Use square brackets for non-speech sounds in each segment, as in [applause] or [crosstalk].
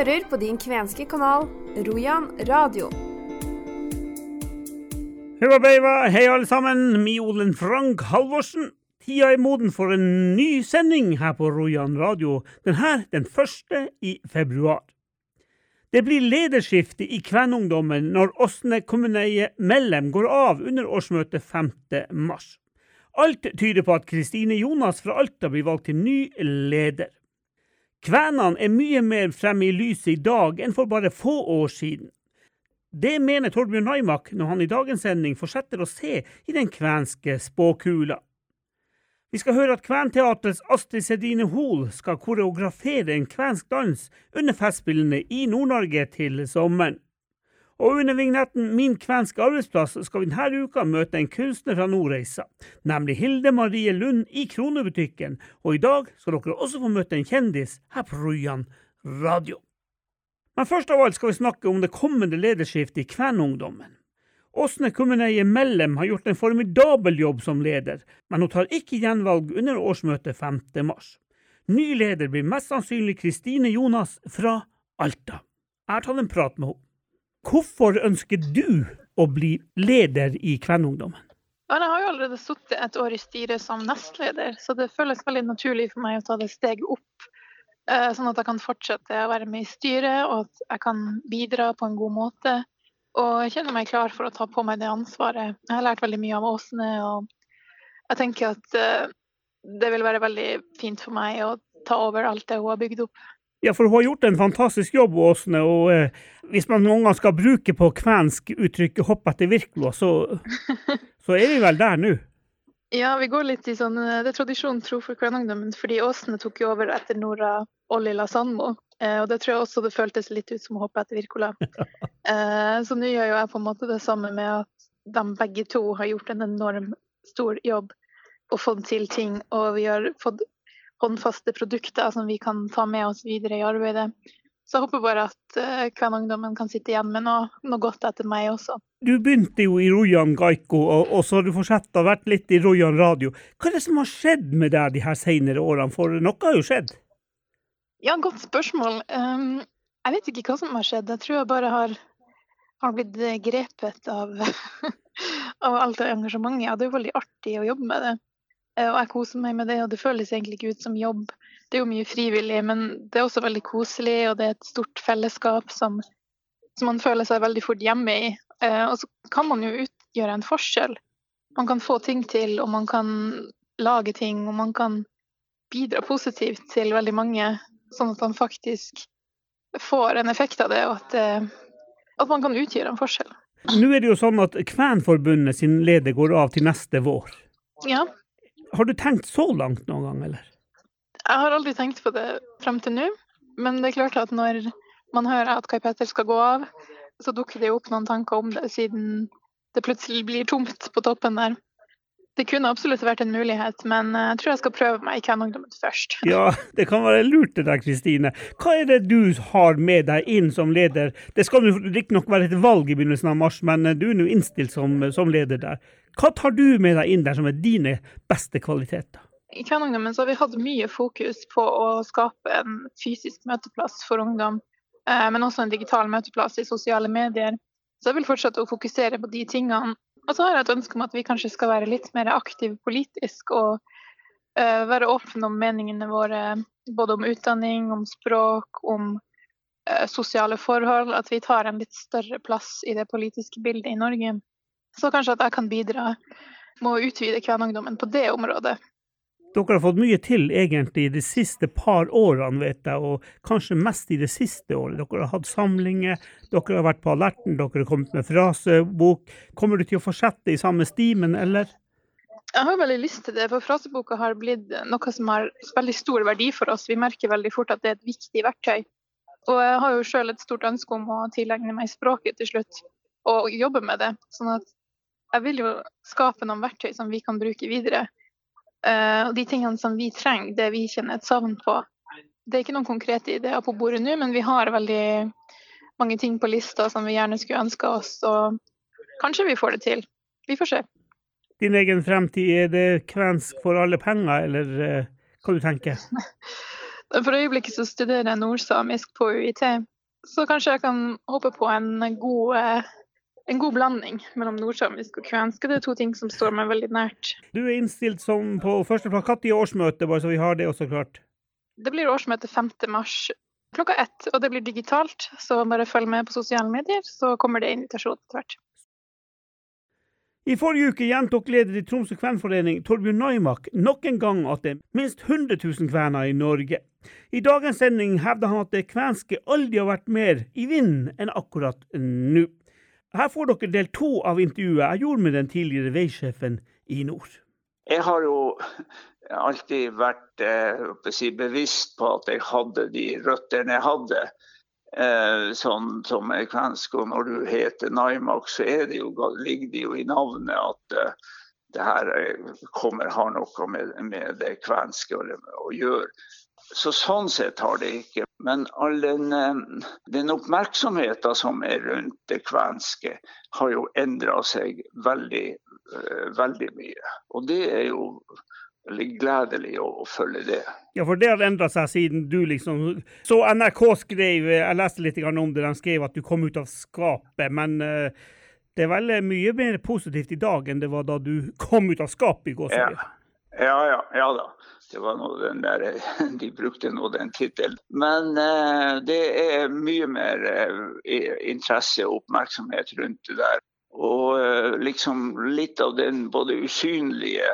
hører på din kvenske kanal Rojan radio. Hurra beiva, hei alle sammen, mi Olen Frank Halvorsen. Tida er moden for en ny sending her på Rojan radio, den her den første i februar. Det blir lederskifte i Kvenungdommen når Åsne kommuneie Mellem går av under årsmøtet 5. mars. Alt tyder på at Kristine Jonas fra Alta blir valgt til ny leder. Kvenene er mye mer fremme i lyset i dag enn for bare få år siden. Det mener Torbjørn Naimak når han i dagens sending fortsetter å se i den kvenske spåkula. Vi skal høre at Kventeatrets Astrid Sedine Hoel skal koreografere en kvensk dans under Festspillene i Nord-Norge til sommeren. Og under vignetten Min kvenske arbeidsplass skal vi denne uka møte en kunstner fra Nordreisa, nemlig Hilde Marie Lund i Kronebutikken, og i dag skal dere også få møte en kjendis her på Rujan radio. Men først av alt skal vi snakke om det kommende lederskiftet i Kvenungdommen. Åsne Kummeneie Mellem har gjort en formidabel jobb som leder, men hun tar ikke gjenvalg under årsmøtet 5. mars. Ny leder blir mest sannsynlig Kristine Jonas fra Alta. Jeg har tatt en prat med henne. Hvorfor ønsker du å bli leder i Kvenungdommen? Ja, jeg har jo allerede sittet et år i styret som nestleder, så det føles veldig naturlig for meg å ta det steget opp. eh, Sånn at jeg kan fortsette å være med i styret, og at jeg kan bidra på en god måte. Og jeg kjenner meg klar for å ta på meg det ansvaret. Jeg har lært veldig mye av Åsne, og jeg tenker at eh, det vil være veldig fint for meg å ta over alt det hun har bygd opp. Ja, for hun har gjort en fantastisk jobb, Åsne, og eh, hvis man noen gang skal bruke på kvensk uttrykket 'hopp etter virkelo», så, [laughs] så er vi vel der nå. Ja, vi går litt i sånn Det er tradisjonen tro for Kvenungdommen, fordi Åsne tok jo over etter Nora og Lilla Sandmo. Eh, og det tror jeg også det føltes litt ut som å hoppe etter Virkola. [laughs] Eh, så nå gjør jo jeg på en måte det samme med at de begge to har gjort en enorm stor jobb og fått til ting. Og vi har fått håndfaste produkter som vi kan ta med oss videre i arbeidet. Så jeg håper bare at eh, Kvenungdommen kan sitte igjen med noe, noe godt etter meg også. Du begynte jo i Rojan Gaiko, og, og så har du fortsatt å vært litt i Rojan radio. Hva er det som har skjedd med deg de her senere årene, for noe har jo skjedd? Ja, godt spørsmål. Um, jeg vet ikke hva som har skjedd. Jeg tror jeg bare har, har blitt eh, grepet av, [laughs] av alt det engasjementet. Ja, det er jo veldig artig å jobbe med det. Eh, Og jeg koser meg med det, og det føles egentlig ikke ut som jobb. Det er jo mye frivillig, men det er også veldig koselig, og det er et stort fellesskap som, som man føler seg veldig fort hjemme i. Eh, Og så kan man jo utgjøre en forskjell. Man kan få ting til, og man kan lage ting, og man kan bidra positivt til veldig mange, sånn at man faktisk får en effekt av det, og at, eh, at man kan utgjøre en forskjell. Nå er det jo sånn at Kvenforbundet sin leder går av til neste vår. Ja, Har du tenkt så langt noen gang, eller? jeg har aldri tenkt på det frem til nå, men det er klart at når man hører at Kai Petter skal gå av, så dukker det jo opp noen tanker om det, siden det plutselig blir tomt på toppen der. Det kunne absolutt vært en mulighet, men eh, jeg tror jeg skal prøve meg i Kvenungdommen først. Ja, det kan være lurt det der, Kristine. Hva er det du har med deg inn som leder? Det skal riktignok være et valg i begynnelsen av mars, men eh, du er nå innstilt som, som leder der. Hva tar du med deg inn der som er dine beste kvaliteter? I Kvenungdommen så har vi hatt mye fokus på å skape en fysisk møteplass for ungdom, eh, men også en digital møteplass i sosiale medier. Så jeg vil fortsette å fokusere på de tingene. Og så har jeg et ønske om at vi kanskje skal være litt mer aktive politisk og uh, være åpne om meningene våre, både om utdanning, om språk, om uh, sosiale forhold. At vi tar en litt større plass i det politiske bildet i Norge. Så kanskje at jeg kan bidra med å utvide kvenungdommen på det området. Dere har fått mye til egentlig de siste par årene, vet jeg, og kanskje mest i det siste året. Dere har hatt samlinger, dere har vært på alerten, dere har kommet med frasebok. Kommer du til å fortsette i samme stimen, eller? Jeg har veldig lyst til det, for fraseboka har blitt noe som har veldig stor verdi for oss. Vi merker veldig fort at det er et viktig verktøy. Og jeg har jo sjøl et stort ønske om å tilegne meg språket til slutt, og jobbe med det. Sånn at jeg vil jo skape noen verktøy som vi kan bruke videre. Eh, og de tingene som vi trenger, det vi kjenner et savn på. Det er ikke noen konkrete ideer på bordet nå, men vi har veldig mange ting på lista som vi gjerne skulle ønske oss. Og kanskje vi får det til. Vi får se. Din egen fremtid, er det kvensk for alle penger, eller eh, hva du tenker? [laughs] For øyeblikket så studerer jeg nordsamisk på UiT, så kanskje jeg kan håpe på en god, eh, en god blanding mellom nordsamisk og kvensk. Det er to ting som står meg veldig nært. Du er innstilt som på førsteplass. Når er årsmøtet, bare så vi har det også klart? Det blir årsmøte 5. mars klokka ett, og det blir digitalt. Så bare følg med på sosiale medier, så kommer det invitasjon etter hvert. I forrige uke gjentok leder i Tromsø kvenforening, Torbjørn Naimak, nok en gang at det er minst 100 000 kvener i Norge. I dagens sending hevder han at det kvenske aldri har vært mer i vinden enn akkurat nå. Her får dere del to av intervjuet jeg gjorde med den tidligere veisjefen i nord. Jeg har jo alltid vært eh, si, bevisst på at jeg hadde de røttene jeg hadde. Eh, sånn som er kvensk. Og når du heter Naimak, så det jo, ligger det jo i navnet at eh, det her eh, kommer, har noe med, med det kvenske å, å gjøre. Så sånn sett har det ikke. Men all den, eh, den oppmerksomheten som er rundt det kvenske, har jo endra seg veldig, eh, veldig mye. Og det er jo veldig gledelig å, å følge det. Ja, for det har endra seg siden du liksom Så NRK skrev, jeg leste litt om det, de skrev at du kom ut av skapet. Men uh, det er veldig mye mer positivt i dag enn det var da du kom ut av skapet i går. Ja. Ja, ja, ja da. Det var noe den der, [laughs] De brukte nå den tittelen. Men eh, det er mye mer eh, interesse og oppmerksomhet rundt det der. Og eh, liksom litt av den både usynlige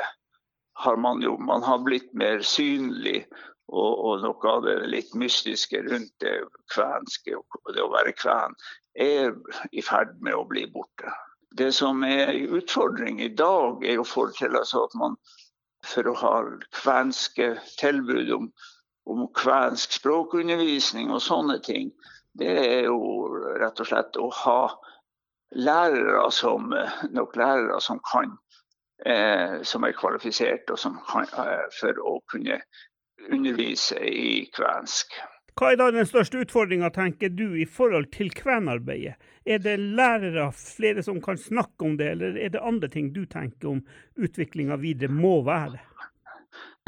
har man jo Man har blitt mer synlig. Og, og noe av det litt mystiske rundt det kvenske og det å være kven er i ferd med å bli borte. Det som er en utfordring i dag, er å forestille seg at man for å ha kvenske tilbud om, om kvensk språkundervisning og sånne ting, det er jo rett og slett å ha lærere som, nok lærere som kan eh, som er kvalifisert og som kan, eh, for å kunne undervise i kvensk. Hva er da den største utfordringa, tenker du, i forhold til kvenarbeidet? Er det lærere, flere som kan snakke om det, eller er det andre ting du tenker om utviklinga videre må være?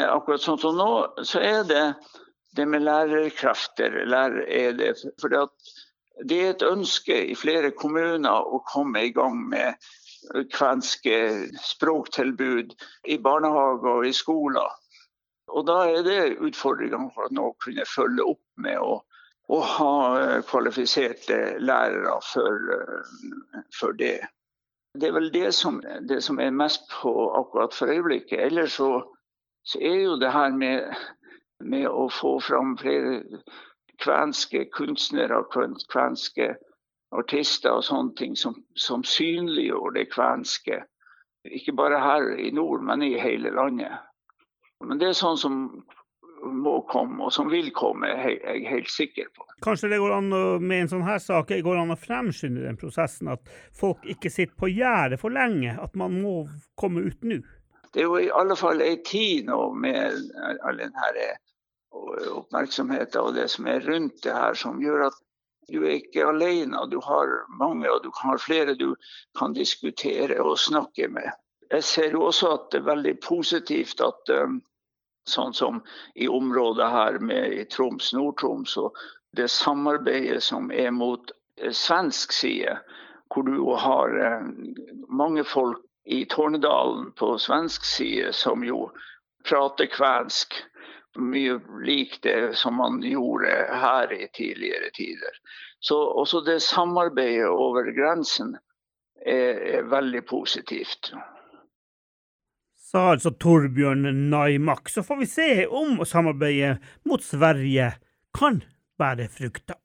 Akkurat sånn som nå, så er det det med lærerkrefter. Lærer er det, for det er et ønske i flere kommuner å komme i gang med kvenske språktilbud i barnehager og i skoler. Og da er det utfordringene for å kunne følge opp med å, å ha eh, kvalifiserte lærere for, eh, for, det. Det er vel det som, det som, er mest på akkurat for øyeblikket. Ellers så, så er jo det her med, med, å få fram flere kvenske kunstnere, kvenske artister og sånne ting som, som synliggjør det kvenske. Ikke bare her i nord, men i hele landet. Men det er sånn som må komme, og som vil komme, er jeg helt sikker på. Kanskje det går an med en sånn her sak går an å fremskynde den prosessen? At folk ikke sitter på gjerdet for lenge? At man må komme ut nå? Det er jo i alle fall ei tid nå med all denne oppmerksomheten og det som er rundt det her, som gjør at du er ikke alene. Du har mange, og du har flere du kan diskutere og snakke med. Jeg ser jo også at det er veldig positivt at um, sånn som i området her med i Troms, Nord-Troms, og det samarbeidet som er mot eh, svensk side, hvor du har eh, mange folk i Tornedalen på svensk side som jo prater kvensk. Mye lik det som man gjorde her i tidligere tider. Så også det samarbeidet over grensen er, er veldig positivt sa altså Torbjørn Naimak. Så får vi se om samarbeidet mot Sverige kan bære frukter.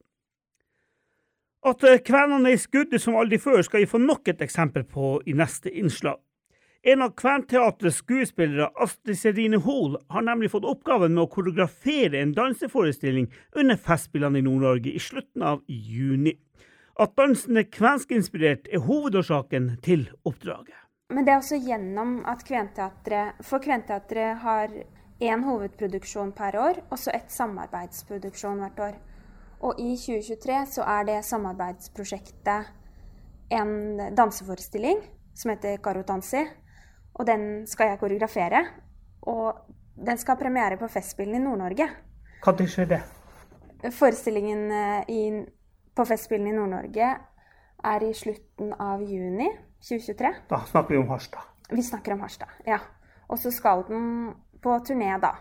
At kvenene er i skuddet som aldri før, skal vi få nok et eksempel på i neste innslag. En av Kventeatrets skuespillere, Astrid Serine Hoel, har nemlig fått oppgaven med å koreografere en danseforestilling under Festspillene i Nord-Norge i slutten av juni. At dansen er kvenskinspirert, er hovedårsaken til oppdraget. Men det er også gjennom at Kventeatret For Kventeatret har én hovedproduksjon per år, og så ett samarbeidsproduksjon hvert år. Og i 2023 så er det samarbeidsprosjektet en danseforestilling som heter Karotansi. Og den skal jeg koreografere. Og den skal ha premiere på Festspillene i Nord-Norge. Når skjer det? Forestillingen eh, i, på Festspillene i Nord-Norge er i slutten av juni 2023. Da snakker vi om Harstad. Vi snakker om Harstad, ja. Og så skal den på turné da,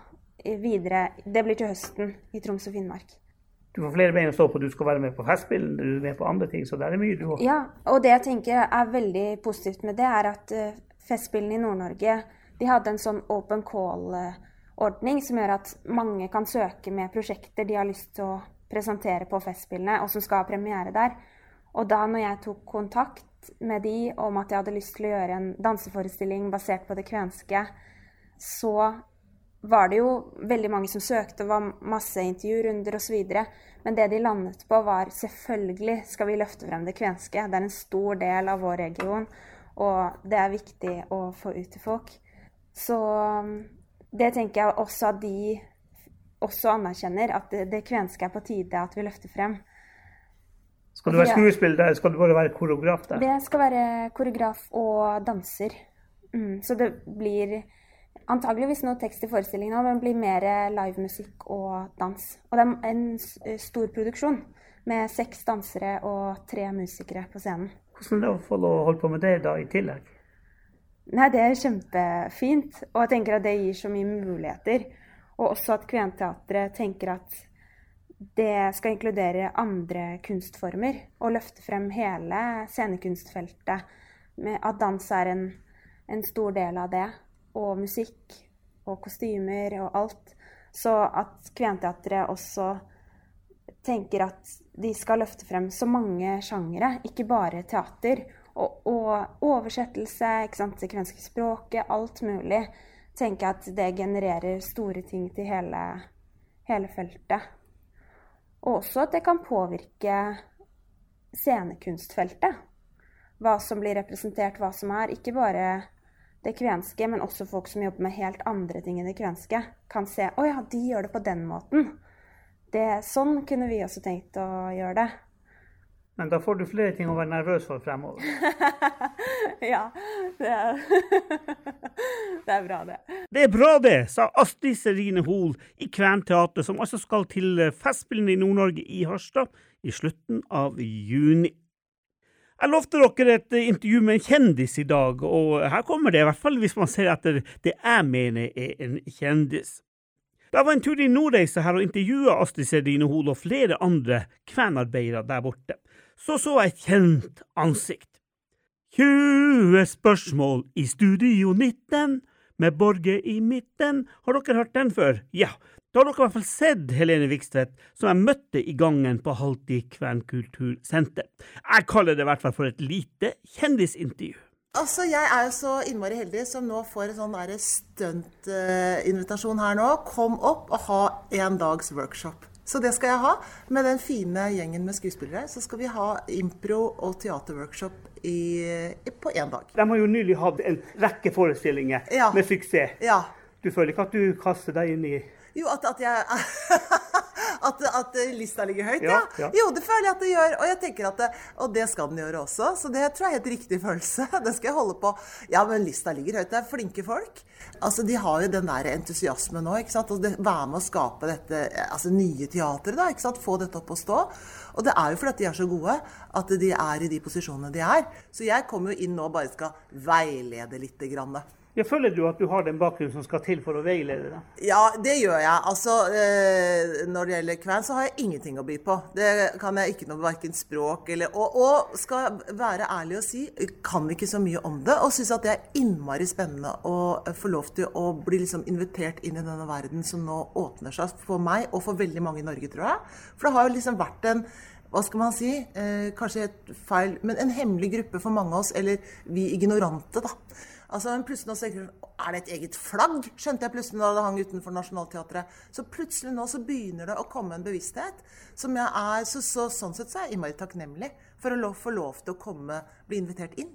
videre. Det blir til høsten i Troms og Finnmark. Du får flere bein å stå på. Du skal være med på Festspill, du er med på andre ting. Så det er mye du òg. Ja, og det jeg tenker er veldig positivt med det, er at uh, Festspillene i Nord-Norge de hadde en sånn open call-ordning som gjør at mange kan søke med prosjekter de har lyst til å presentere på Festspillene, og som skal ha premiere der. Og da når jeg tok kontakt med de om at jeg hadde lyst til å gjøre en danseforestilling basert på det kvenske, så var det jo veldig mange som søkte, og var masse intervjurunder osv. Men det de landet på, var selvfølgelig skal vi løfte frem det kvenske. Det er en stor del av vår region, og det er viktig å få ut til folk. Så um, det tenker jeg også at de også anerkjenner, at det, det kvenske er på tide at vi løfter frem. Skal du være skuespiller der, skal du bare være koreograf der? Det skal være koreograf og danser. Mm, så det blir antageligvis noe tekst i forestillingen òg, men det blir mer livemusikk og dans. Og det er en eh, stor produksjon med seks dansere og tre musikere på scenen. Hvordan er det å få holde på med det da i tillegg? Nei, Det er kjempefint. Og jeg tenker at det gir så mye muligheter. Og også at Kventeatret tenker at det skal inkludere andre kunstformer. Og løfte frem hele scenekunstfeltet. At dans er en, en stor del av det og musikk og kostymer og alt. Så at Kventeatret også tenker at de skal løfte frem så mange sjangere, ikke bare teater. Og, og oversettelse, ikke sant, det kvenske språket, alt mulig. Tenker at det genererer store ting til hele, hele feltet. Og også at det kan påvirke scenekunstfeltet. Hva som blir representert, hva som er. Ikke bare det kvenske, men også folk som jobber med helt andre ting enn det kvenske, kan se å ja, de gjør det på den måten. Det, sånn kunne vi også tenkt å gjøre det. Men da får du flere ting å være nervøs for fremover. [laughs] ja, det er, [laughs] det er bra, det. Det er bra, det, sa Astrid Serine Hoel i Kventeatret, som altså skal til Festspillene i Nord-Norge i Harstad i slutten av juni. Jeg lovte dere et intervju med en kjendis i dag, og her kommer det, i hvert fall hvis man ser etter det jeg mener er en kjendis. Da var en tur i Nordreisa her og intervjua Astrid Serine Hol og flere andre kvenarbeidere der borte. Så så jeg et kjent ansikt. 20 spørsmål i Studio 19 med Borge i midten. Har dere hørt den før? Ja, da har dere i hvert fall sett Helene Vikstvedt, som jeg møtte i gangen på Halti kvenkultursenter. Jeg kaller det i hvert fall for et lite kjendisintervju. Altså, Jeg er jo så innmari heldig som nå får en sånn stuntinvitasjon her nå. Kom opp og ha en dags workshop. Så det skal jeg ha. Med den fine gjengen med skuespillere så skal vi ha impro- og teaterworkshop i, på én dag. De har jo nylig hatt en rekke forestillinger ja. med suksess. Ja. Du føler ikke at du kaster deg inn i jo, at, at jeg [laughs] at, at, lista ligger høyt, ja. ja. Jo, det føler jeg at det gjør. Og jeg tenker at det, og det skal den gjøre også. Så det tror jeg er helt riktig følelse. [laughs] Det skal jeg holde på. Ja, men lista ligger høyt. Det er flinke folk. Altså, De har jo den der entusiasmen nå. ikke sant? Og det, Være med å skape dette altså nye teatret. da, ikke sant? Få dette opp å stå. Og det er jo fordi de er så gode at de er i de posisjonene de er. Så jeg kommer jo inn nå og bare skal veilede litt. Grann. Jeg føler du at du har den bakgrunnen som skal til for å veilede deg? Ja, det gjør jeg. Altså, eh, Når det gjelder kven, så har jeg ingenting å by på. Det kan jeg ikke noe verken språk eller og, og, skal være ærlig og si, kan ikke så mye om det. Og syns at det er innmari spennende å få lov til å bli liksom invitert inn i denne verden som nå åpner seg for meg og for veldig mange i Norge, tror jeg. For det har jo liksom vært en hva skal man si, eh, kanskje et feil, men en hemmelig gruppe for mange av oss, eller vi ignorante, da. Altså, plutselig nå så Er det et eget flagg? Skjønte jeg plutselig da det hang utenfor Nationaltheatret. Så plutselig nå så begynner det å komme en bevissthet som jeg er så, så, Sånn sett så er jeg innmari takknemlig for å få lov til å komme, bli invitert inn.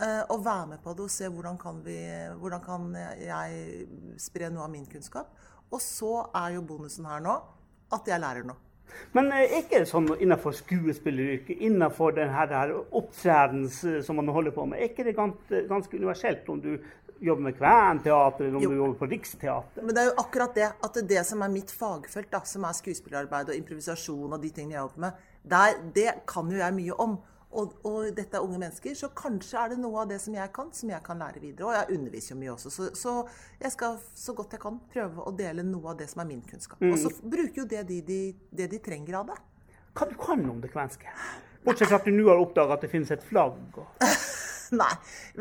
Uh, og være med på det og se hvordan kan, vi, hvordan kan jeg spre noe av min kunnskap. Og så er jo bonusen her nå at jeg lærer noe. Men er ikke sånn innenfor skuespilleryrket, innenfor denne opptredens som man holder på med, er ikke det ganske, ganske universelt om du jobber med Kventeater, eller om jo. du jobber på Riksteater. Men det er jo akkurat det at det, det som er mitt fagfelt, da, som er skuespillerarbeid og improvisasjon og de tingene jeg jobber med, der, det kan jo jeg mye om. Og, og, dette er unge mennesker, så kanskje er det noe av det som jeg kan, som jeg kan lære videre. Og jeg underviser jo mye også, så, så jeg skal så godt jeg kan prøve å dele noe av det som er min kunnskap. Mm. Og så bruker jo det de, de, det de trenger av det. Hva du kan om det kvenske? Bortsett fra at du nå har oppdaga at det finnes et flagg. [laughs] [laughs] Nei,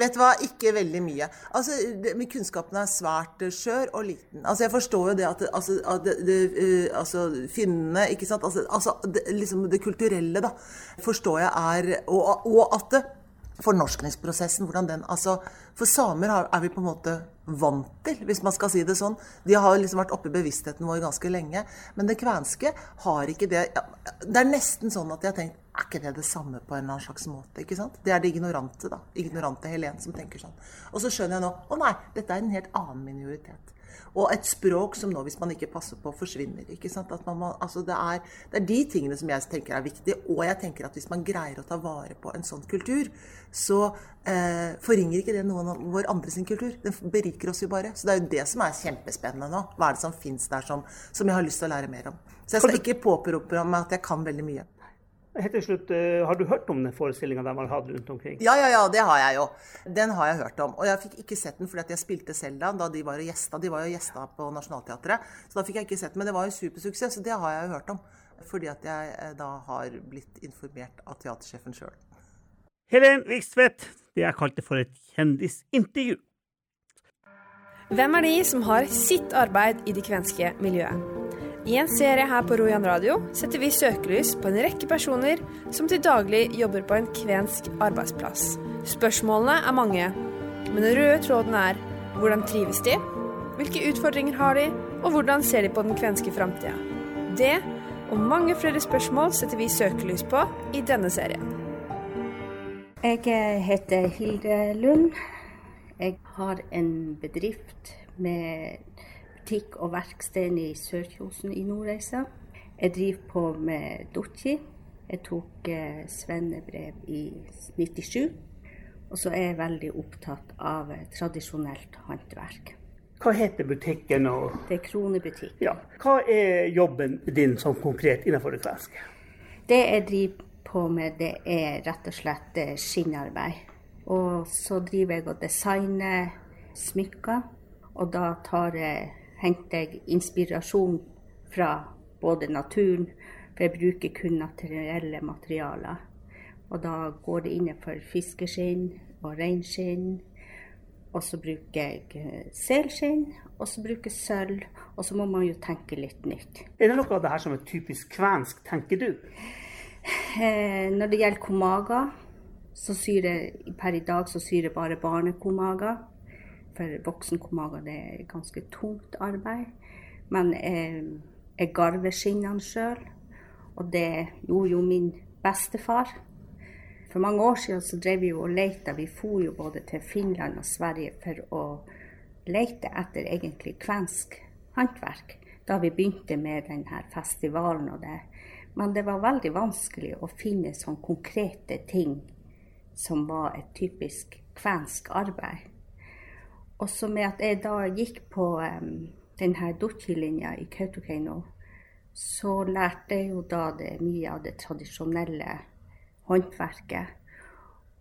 vet du hva, ikke veldig mye. Altså, det, Kunnskapen er svært uh, skjør og liten. Altså, Jeg forstår jo det at, altså, at det, det, uh, altså, finnene ikke sant? Altså, altså det, liksom det kulturelle, da, forstår jeg er Og, og at det fornorskningsprosessen, hvordan den altså, For samer er vi på en måte vant til, hvis man skal si det sånn. De har liksom vært oppe i bevisstheten vår ganske lenge. Men det kvenske har ikke det Det er nesten sånn at jeg har tenkt Er ikke det det samme på en eller annen slags måte? ikke sant? Det er det ignorante, da. Ignorante Helen som tenker sånn. Og så skjønner jeg nå Å nei, dette er en helt annen minoritet. Og et språk som nå, hvis man ikke passer på, forsvinner. ikke sant? Må, altså det, er, det, er, de tingene som jeg tenker er viktige. Og jeg tenker at hvis man greier å ta vare på en sånn kultur, så eh, forringer ikke det noen av vår andre sin kultur. Den beriker oss jo bare. Så det er jo det som er kjempespennende nå. Hva er det som fins der som, som, jeg har lyst til å lære mer om. Så jeg skal ikke påberope meg at jeg kan veldig mye. Helt til slutt, eh, Har du hørt om den forestillinga de har hatt rundt omkring? Ja, ja, ja, det har jeg jo. Den har jeg hørt om. Og jeg fikk ikke sett den fordi jeg spilte selv da, da de var jo gjesta. De var jo gjesta på Nationaltheatret. Så da fikk jeg ikke sett den. Men det var jo supersuksess, så det har jeg jo hørt om. Fordi at jeg eh, da har blitt informert av teatersjefen sjøl. Helen Vikstvedt, det jeg kalte for et kjendisintervju. Hvem er de som har sitt arbeid i det kvenske miljøet? I en serie her på Rojan radio setter vi søkelys på en rekke personer som til daglig jobber på en kvensk arbeidsplass. Spørsmålene er mange, men den røde tråden er hvordan trives de, hvilke utfordringer har de, og hvordan ser de på den kvenske framtida. Det og mange flere spørsmål setter vi søkelys på i denne serien. Jeg heter Hilde Lund. Jeg har en bedrift med butikk og verksted i Sørkjosen i Nordreisa. Jeg driver på med Dochi. Jeg tok eh, svennebrev i 97. Og så er jeg veldig opptatt av eh, tradisjonelt håndverk. Hva heter butikken? Og... Det er Kronebutikk. Ja. Hva er jobben din sånn konkret innenfor det kvenske? Det jeg driver på med, det er rett og slett eh, skinnarbeid. Og så driver jeg og designer smykker. Og da tar jeg henter jeg inspirasjon fra både naturen, for jeg bruker kun naturelle materialer. Og da går det innenfor fiskeskinn og reinskinn. Og så bruker jeg eh, selskinn, og så bruker jeg sølv. Og så må man jo tenke litt nytt. Er det noe av det her som er typisk kvensk, tenker du? Eh, når det gjelder komaga, så syr jeg per i dag så syr jeg bare barnekomager for voksenkomager det er ganske tungt arbeid. Men jeg, jeg garver skinnene sjøl, og det gjorde jo min bestefar. For mange år siden så drev vi jo og leita. Vi for jo både til Finland og Sverige for å lete etter egentlig kvensk håndverk. Da vi begynte med denne festivalen og det. Men det var veldig vanskelig å finne sånn konkrete ting som var et typisk kvensk arbeid. Også med at jeg da gikk på um, denne Dochi-linja i Kautokeino, så lærte jeg jo da det mye av det tradisjonelle håndverket.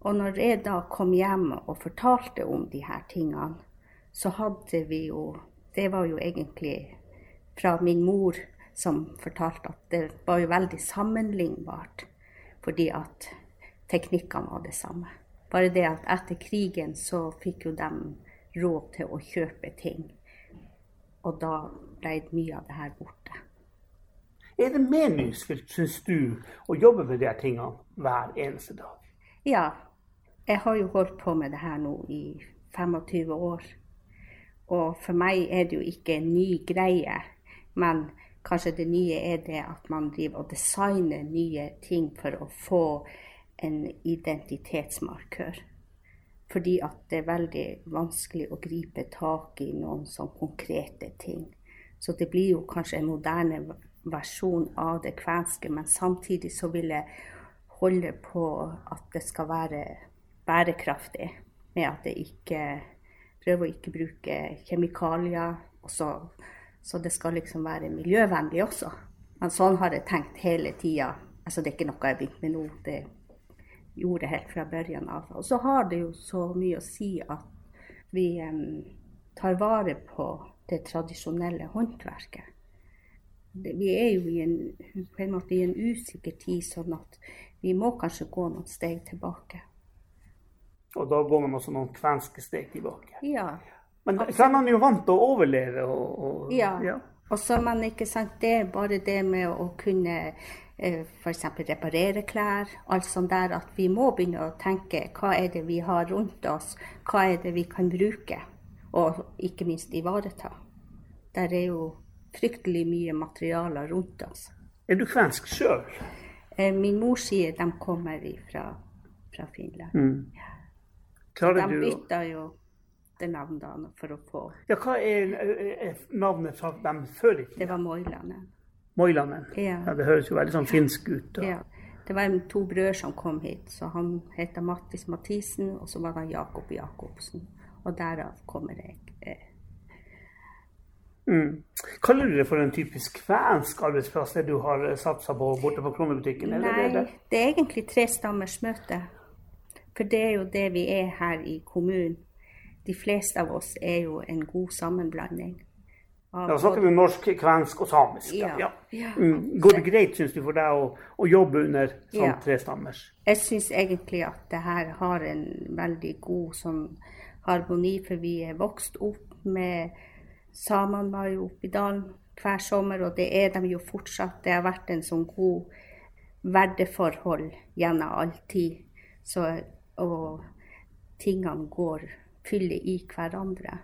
Og når jeg da kom hjem og fortalte om de her tingene, så hadde vi jo Det var jo egentlig fra min mor som fortalte at det var jo veldig sammenlignbart, fordi at teknikkene var det samme. Bare det at etter krigen så fikk jo de råd til å kjøpe ting. Og da ble mye av det her borte. Er det meningsfylt, syns du, å jobbe med de her tingene hver eneste dag? Ja. Jeg har jo holdt på med det her nå i 25 år. Og for meg er det jo ikke en ny greie, men kanskje det nye er det at man driver og designer nye ting for å få en identitetsmarkør. Fordi at det er veldig vanskelig å gripe tak i noen sånn konkrete ting. Så det blir jo kanskje en moderne versjon av det kvenske, men samtidig så vil jeg holde på at det skal være bærekraftig. Med at det ikke prøve å ikke bruke kjemikalier. Så, så, det skal liksom være miljøvennlig også. Men sånn har jeg tenkt hele tida. Altså, det er ikke noe jeg har begynt med nå. Det gjorde helt fra børjen av. Og så har det jo så mye å si at vi um, tar vare på det tradisjonelle håndverket. Vi er jo i en, på en måte i en usikker tid, sånn at vi må kanskje gå noen steg tilbake. Og da går man også noen kvenske steg tilbake. Ja. Men kvenene er jo vant til å overleve. Og, og, ja. ja. Og så man ikke sant, det er bare det med å kunne f.eks. reparere klær. Alt sånt der at vi må begynne å tenke hva er det vi har rundt oss, hva er det vi kan bruke, og ikke minst ivareta. Der er jo fryktelig mye materialer rundt oss. Er du kvensk sjøl? Eh, min mor sier de kommer fra, fra Finland. Mm. Ja. De bytta jo det navnet for å få Ja, Hva er navnet fra dem før i tida? Det var Moilanen. Moilanen? Ja. ja. Det høres jo veldig sånn finsk ut. Ja. Det var to brødre som kom hit. så Han het Mattis Mathisen, og så var han Jakob Jacobsen. Og derav kommer jeg. Eh. Mm. Kaller du det for en typisk kvensk arbeidsplass, det du har satsa på borte på Kronebutikken? Nei, det, det? det er egentlig tre stammers møte. For det er jo det vi er her i kommunen. De fleste av oss er jo en god sammenblanding. Da snakker vi norsk, kvensk og samisk. Ja. ja. ja. Mm. Går det greit, syns du, for deg å, å jobbe under sånn ja. trestammers? Jeg syns egentlig at det her har en veldig god sånn harmoni, for vi er vokst opp med Samene var jo oppe i dalen hver sommer, og det er de jo fortsatt. Det har vært en sånn god verdeforhold gjennom all tid. Så og tingene går, fyller i hverandre.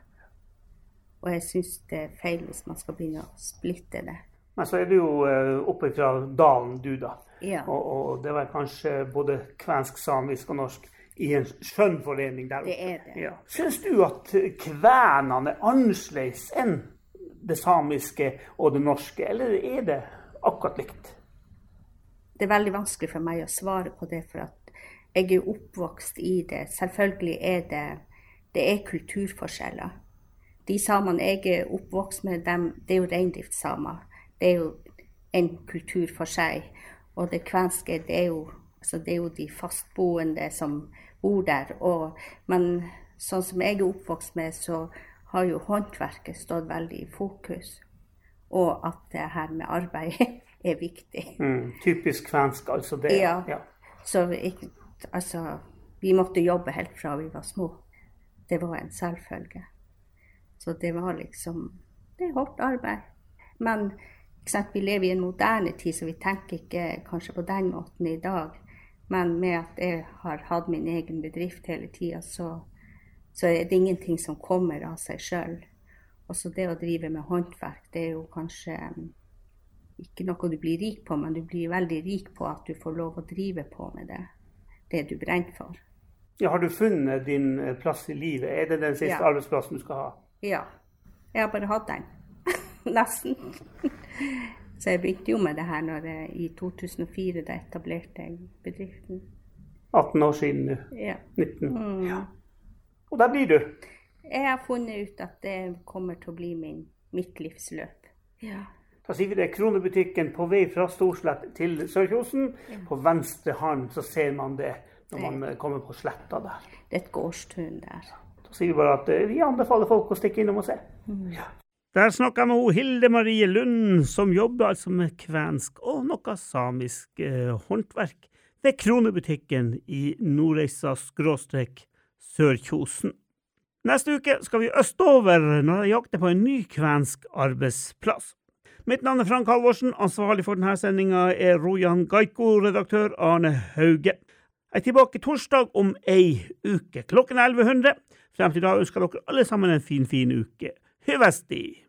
Og jeg syns det er feil hvis man skal begynne å splitte det. Men så er du jo eh, oppe fra dalen, du, da. Ja. Og, og, det var kanskje både kvensk, samisk og norsk i en skjønn forening der oppe. Det er det. Ja. Syns du at kvenene er annerledes enn det samiske og det norske, eller er det akkurat likt? Det er veldig vanskelig for meg å svare på det, for jeg er oppvokst i det. Selvfølgelig er det, det er kulturforskjeller. De samene jeg er oppvokst med, dem, det er jo reindriftssamer. Det er jo en kultur for seg. Og det kvenske, det er jo, altså det er jo de fastboende som bor der. Og, men sånn som jeg er oppvokst med, så har jo håndverket stått veldig i fokus. Og at det her med arbeid [laughs] er viktig. Mm, typisk kvensk, altså det. Ja. ja. Så jeg, altså, vi måtte jobbe helt fra vi var små. Det var en selvfølge. Så det var liksom Det er hardt arbeid. Men sant, vi lever i en moderne tid, så vi tenker ikke kanskje på den måten i dag. Men med at jeg har hatt min egen bedrift hele tida, så, så, er det ingenting som kommer av seg sjøl. Også det å drive med håndverk, det er jo kanskje ikke noe du blir rik på, men du blir veldig rik på at du får lov å drive på med det det du brenner for. Ja, Har du funnet din eh, plass i livet? Er det den siste ja. arbeidsplassen du skal ha? Ja. Jeg har bare hatt den. [laughs] Nesten. Så jeg begynte jo med det her når jeg, i 2004. Da etablerte jeg bedriften. 18 år siden nå. Ja. 19. Mm. Ja. Og der blir du? Jeg har funnet ut at det kommer til å bli min, mitt livsløp. Ja. Da sier vi det. Kronebutikken på vei fra Storslett til Sørkjosen. På venstre hånd så ser man det når man kommer på sletta der. Det er et gårdstun der. Da sier vi bare at eh, vi anbefaler folk å stikke innom og se. Mm. Ja. Der snakka jeg med Hilde Marie Lund, som jobber altså med kvensk og noe samisk eh, håndverk ved Kronebutikken i Nordreisa skråstrek Sørkjosen. Neste uke skal vi østover når jeg jakter på en ny kvensk arbeidsplass. Mitt navn er Frank Halvorsen. Ansvarlig for denne sendinga er Rojan Gaiko, redaktør Arne Hauge. Jeg er tilbake torsdag om ei uke klokken 1100. Frem til da ønsker dere alle sammen en fin, fin uke. Hyvesti!